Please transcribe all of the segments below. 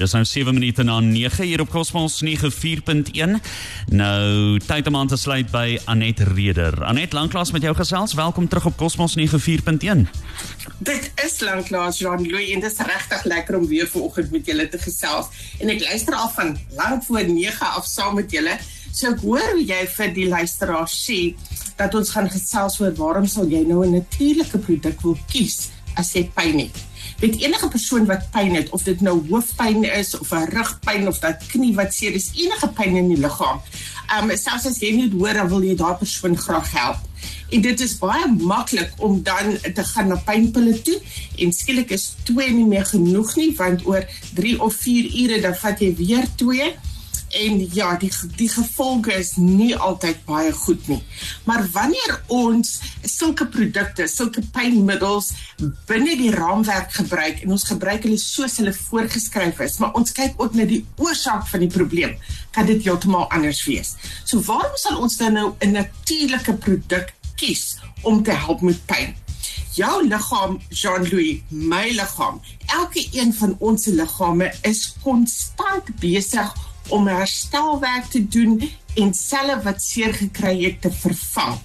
Dis nou 7 minute na 9 hier op Cosmos 94.1. Nou tyd om aan te sluit by Anet Reder. Anet, lanklaas met jou gesels. Welkom terug op Cosmos 94.1. Dit is lanklaas Jean-Louis en dit is regtig lekker om weer vanoggend met julle te gesels. En ek luister al van lank voor 9 af saam met julle. So ek hoor hoe jy vir die luisteraars sê dat ons gaan gesels oor waarom sal jy nou 'n natuurlike produk wil kies as jy pyn het met enige persoon wat pyn het of dit nou hoofpyn is of 'n rugpyn of dat knie wat seer is enige pyn in die liggaam. Um selfs as jy nie hoor dan wil jy daardie persoon graag help. En dit is baie maklik om dan te gaan na pynpille toe en skielik is 2 nie meer genoeg nie want oor 3 of 4 ure dan vat jy weer 2 en ja, die die gevolge is nie altyd baie goed nie. Maar wanneer ons sulke produkte, sulke pynmiddels binne die raamwerk gebruik en ons gebruik hulle soos hulle voorgeskryf is, maar ons kyk ook na die oorsaak van die probleem, kan dit heeltemal anders wees. So waarom sal ons dan nou 'n natuurlike produk kies om te help met pyn? Jou liggaam, Jean-Louis, my liggaam, elke een van ons se liggame is konstant besig om herstelwerk te doen en selle wat seer gekry het te vervang.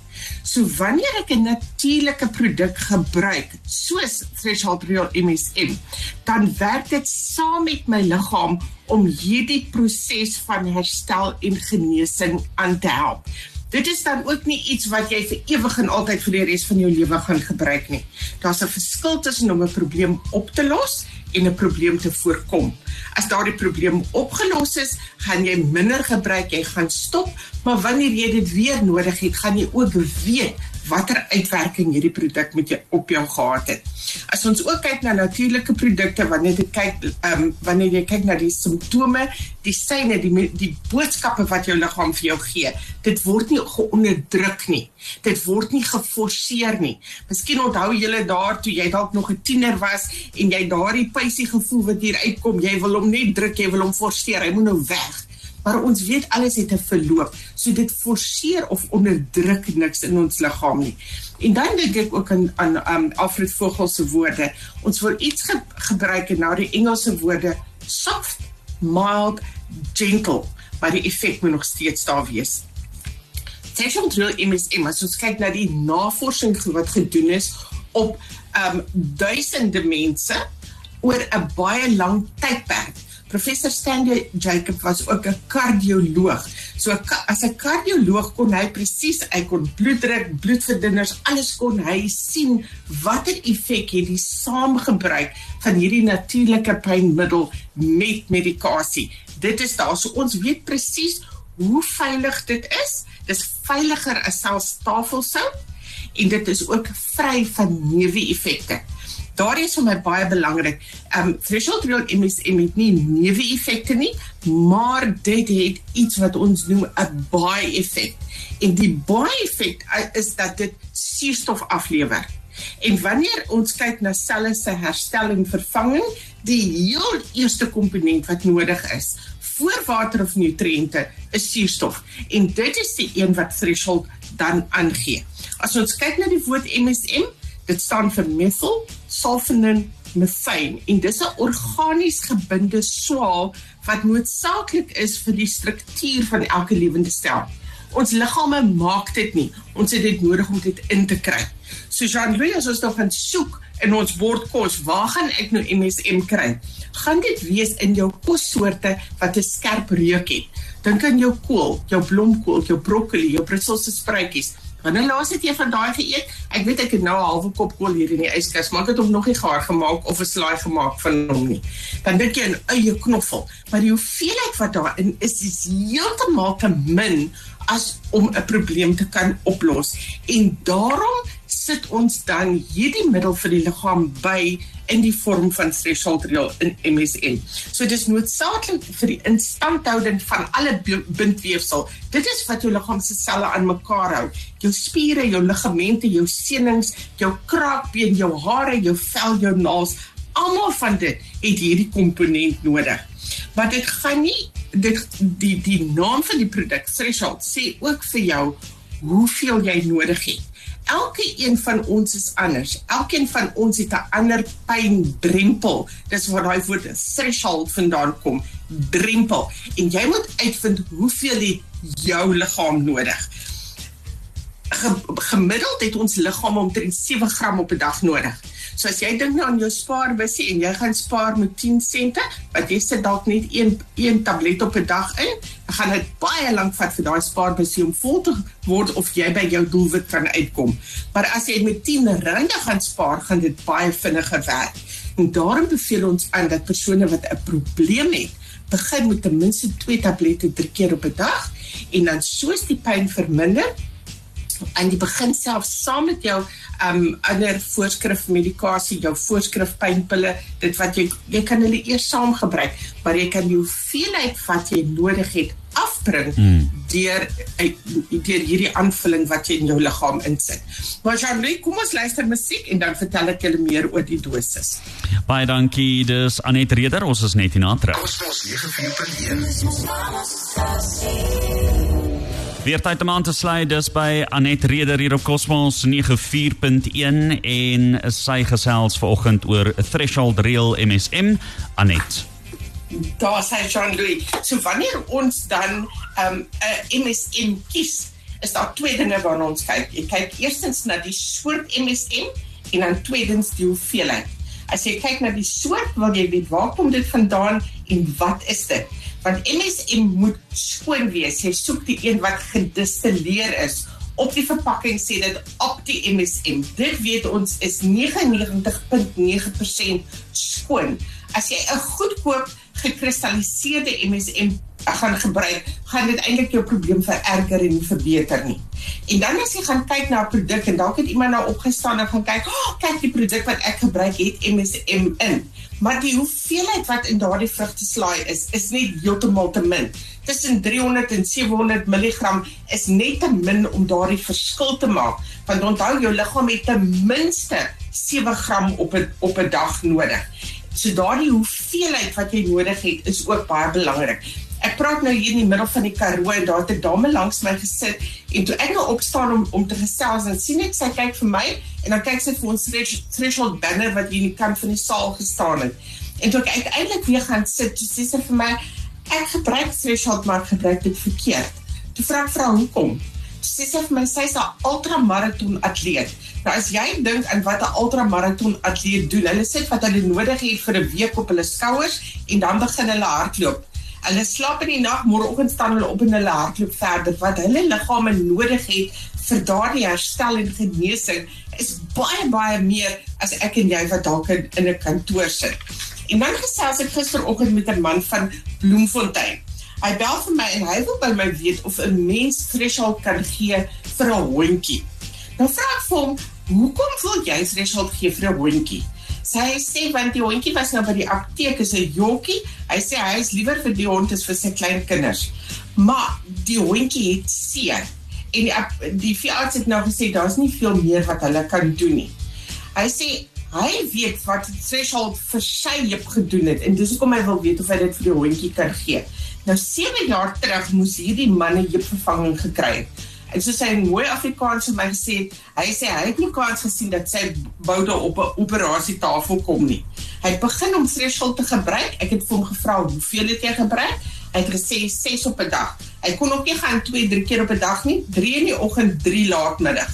So wanneer ek 'n natuurlike produk gebruik, soos Threshold Real MSM, dan werk dit saam met my liggaam om hierdie proses van herstel en genesing aan te help. Dit is dan ook nie iets wat jy vir ewig en altyd vir die res van jou lewe gaan gebruik nie. Daar's 'n verskil tussen om 'n probleem op te los en 'n probleem te voorkom. As daardie probleem opgelos is, gaan jy minder gebruik, jy gaan stop, maar wanneer jy dit weer nodig het, gaan jy ook weet watter uitwerking hierdie produk met jou op jou gehad het. As ons ook kyk na natuurlike produkte wanneer jy kyk ehm um, wanneer jy kyk na die simptome, die syne, die die boodskappe wat jou liggaam vir jou gee, dit word nie geonderdruk nie. Dit word nie geforseer nie. Miskien onthou julle daar toe jy dalk nog 'n tiener was en jy daardie pysie gevoel wat hier uitkom, jy wil hom net druk, jy wil hom forceer, hy moet nou weg maar ons weet alles het 'n verloop. So dit forceer of onderdruk niks in ons liggaam nie. En dan dink ek ook aan aan um, Alfred Vogel se woorde. Ons wil iets ge gebruik en nou die Engelse woorde soft, mild, gentle, maar die effek moet nog steeds daar wees. Session drill MSM, as ons kyk na die navorsing wat gedoen is op um duisende mense oor 'n baie lang tydperk Professor Stanley Jacob was ook 'n kardioloog. So as 'n kardioloog kon hy presies hy kon bloeddruk, bloedverdunners, alles kon hy sien watter effek het die saamgebruik van hierdie natuurlike pynmiddel met medikasie. Dit is daar so ons weet presies hoe veilig dit is. Dis veiliger as selfs tafelsout en dit is ook vry van neeweffekte. Daar is vir my baie belangrik. Um threshold real MSM het nie neeweffekte nie, maar dit het iets wat ons noem 'n baie effek. En die baie effek is dat dit suurstof aflewer. En wanneer ons kyk na selle se herstel en vervanging, die heel eerste komponent wat nodig is vir water of nutriënte is suurstof. En dit is die een wat threshold dan aangee. As ons kyk na die woord MSM, dit staan vir methyl sulfonin methane en dis 'n organies gebinde swaal wat noodsaaklik is vir die struktuur van elke lewende stel. Ons liggame maak dit nie. Ons het dit nodig om dit in te kry. So Jean-Louis as ons nou gaan soek in ons bordkos, waar gaan ek nou MSM kry? Gaan dit wees in jou kossoorte wat 'n skerp reuk het? Dink aan jou kool, jou blomkool, jou broccoli, jou Brusselse spruitjies. Wanneer laas het jy van daai geëet? Ek weet ek het nou 'n halwe kop kool hier in die yskas, maar ek het hom nog nie gaar gemaak of 'n slaai gemaak van hom nie. Dan dink jy 'n eie knoffel, maar die hoeveelheid wat daarin is is heeltemal te min as om 'n probleem te kan oplos. En daarom sit ons dan hierdie middel vir die liggaam by in die vorm van real in MSM. So dis noodsaaklik vir die instandhouding van alle bindweefsel. Dit is wat jou liggaam se selle aan mekaar hou. Jou spiere, jou ligamente, jou senings, jou kraakbeen, jou hare, jou vel, jou naels, almal van dit het hierdie komponent nodig. Maar dit gaan nie dit die die naam van die produk threshold sê ook vir jou hoeveel jy nodig het. Elke een van ons is anders. Elkeen van ons het 'n ander pyndrempel. Dis waar daai woord threshold vandaan kom. Drempel. En jy moet uitvind hoeveel het jou liggaam nodig. Ge gemiddeld het ons liggaam omtrent 7 gram op 'n dag nodig. So as jy dink nou aan jou spaarbusie en jy gaan spaar met 10 sente, wat jy sit dalk net een een tablet op 'n dag in, dan gaan dit baie lank vat vir daai spaarbusie om vol te word of jy by jou doelwit kan uitkom. Maar as jy met 10 rande gaan spaar, gaan dit baie vinniger werk. En daarom beveel ons aan dat persone wat 'n probleem het, begin met ten minste 2 tablette 3 keer op 'n dag en dan soos die pyn verminder, en jy begin self saam met jou um ander voorskrif medikasie, jou voorskrif pynpille, dit wat jy jy kan hulle eers saam gebruik, maar jy kan die hoeveelheid wat jy nodig het afbring hmm. deur eh, deur hierdie aanvulling wat jy in jou liggaam insit. Maar Jean-Louis, kom ons luister musiek en dan vertel ek julle meer oor die dosis. Baie dankie. Dis Anet Reder. Ons is net hier na terug. Ons is 94.1. Weer tyd om aan te sluit dis by Anet Reder hier op Cosmos 94.1 en sy gesels vanoggend oor Threshold Real MSM Anet. Daar sê Jean-Louis, so wanneer ons dan 'n um, MSM kies, is daar twee dinge waarna ons kyk. Jy kyk eerstens na die soort MSM en dan tweedens die hoeveelheid. As jy kyk na die soort, wil jy weet waar kom dit vandaan en wat is dit? Want MSM moet skoon wees. Jy soek die een wat gedistilleer is. Op die verpakking sê dit op die MSM. Dit weet ons is 99.9% skoon. As jy 'n goedkoop gekristalliseerde MSM gaan gebruik, gaan dit eintlik jou probleem vererger en nie verbeter nie. En dan as jy gaan kyk na 'n produk en dalk het iemand nou opgestaan en gaan kyk, "Oh, kyk die produk wat ek gebruik het MSM in." Maar die hoeveelheid wat in daardie vrugteslaai is, is net heeltemal te min. Tussen 300 en 700 mg is net te min om daardie verskil te maak. Want onthou jou liggaam het ten minste 7 gram op 'n op 'n dag nodig. So daardie hoeveelheid wat jy nodig het is ook baie belangrik. Ek praat nou hier in die middel van die Karoo daar het 'n dame langs my gesit en toe ek nou opstaan om om te gesels en sien ek sy kyk vir my en dan kyk sy vir ons threshold banner wat hier in die kant van die saal gestaan het. En toe ek uiteindelik weer gaan sit, toe sê sy vir my ek gebruik threshold maar gebruik dit verkeerd. Toe vra ek haar hoekom. Sy sê vir my sy's 'n ultramaraton atleet. Nou as jy dink aan wat 'n ultramaraton atleet doen, hulle sit wat hulle nodig het vir 'n week op hulle skouers en dan begin hulle hardloop. Hulle slaap in die nag, môreoggend staan hulle op en hulle hardloop verder. Wat hulle liggame nodig het vir daardie herstel en genesing is baie baie meer as ek en jy wat dalk in, in 'n kantoor sit. En dan gesels ek gisteroggend met 'n man van Bloemfontein. Hy bel vir my en hy wil by my weet of 'n mens threshold kan gee vir 'n hondjie. Nou vra ek vir hom, "Hoekom wil jy threshold gee vir 'n hondjie?" Sy sê want die hondjie was nou by die apteek is 'n jokkie. Hy sê hy is liewer vir die hond as vir sy klein kinders. Maar die hondjie het seer. En die die veearts het nou gesê daar's nie veel meer wat hulle kan doen nie. Hy sê hy weet wat threshold vir sy heup gedoen het en dis hoekom hy wil weet of hy dit vir die hondjie kan gee. Nou 7 jaar terug moes hierdie man 'n heupvervanging gekry het. En so sy mooi Afrikaans vir my gesê, hy sê hy het nie kans gesien dat sy boude op 'n operasietafel kom nie. Hy het begin om threshold te gebruik. Ek het vir hom gevra hoeveel het jy gebruik? Hy het gesê 6 op 'n dag. Hy kon ook nie gaan 2, 3 keer op 'n dag nie, 3 in die oggend, 3 laatmiddag.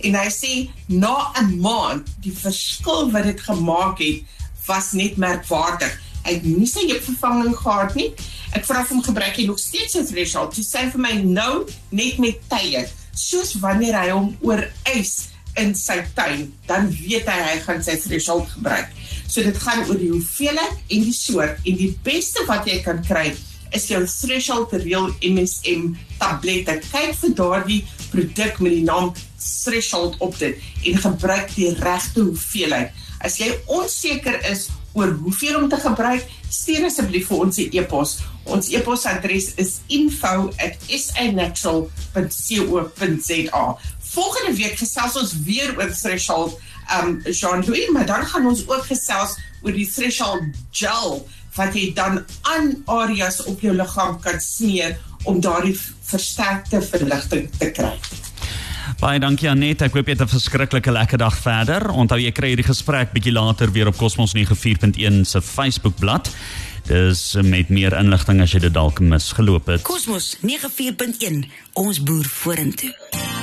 En hy sê na 'n maand, die verskil wat dit gemaak het, was net merkwaardig. Hy het nie sy vervanging gehad nie. Ek vra hom gebruik hy nog steeds sy threshold. Hy sê vir my nou net met tye, soos wanneer hy hom oorys in sy tuin, dan weet hy hy gaan sy threshold gebruik. So dit gaan oor die hoeveelheid en die soort en die beste wat jy kan kry is jou threshold real MSM tablette. Kyk vir daardie produk met die naam threshold op dit en gebruik die regte hoeveelheid. As jy onseker is oor hoeveel om te gebruik, stuur asseblief vir ons 'n e-pos. Ons e-posadres is info@sanatural.co.za. Volgende week gesels ons weer oor threshold um Jean-Louis, maar dan gaan ons ook gesels oor die threshold gel wat jy dan aan areas op jou liggaam kan smeer om daardie versterkte verligting te kry. Baie dankie Anet. Ek hoop jy het 'n verskriklike lekker dag verder. Onthou jy kry hierdie gesprek bietjie later weer op Cosmos 94.1 se Facebookblad. Dis met meer inligting as jy dit dalk misgeloop het. Cosmos 94.1 Ons boer vorentoe.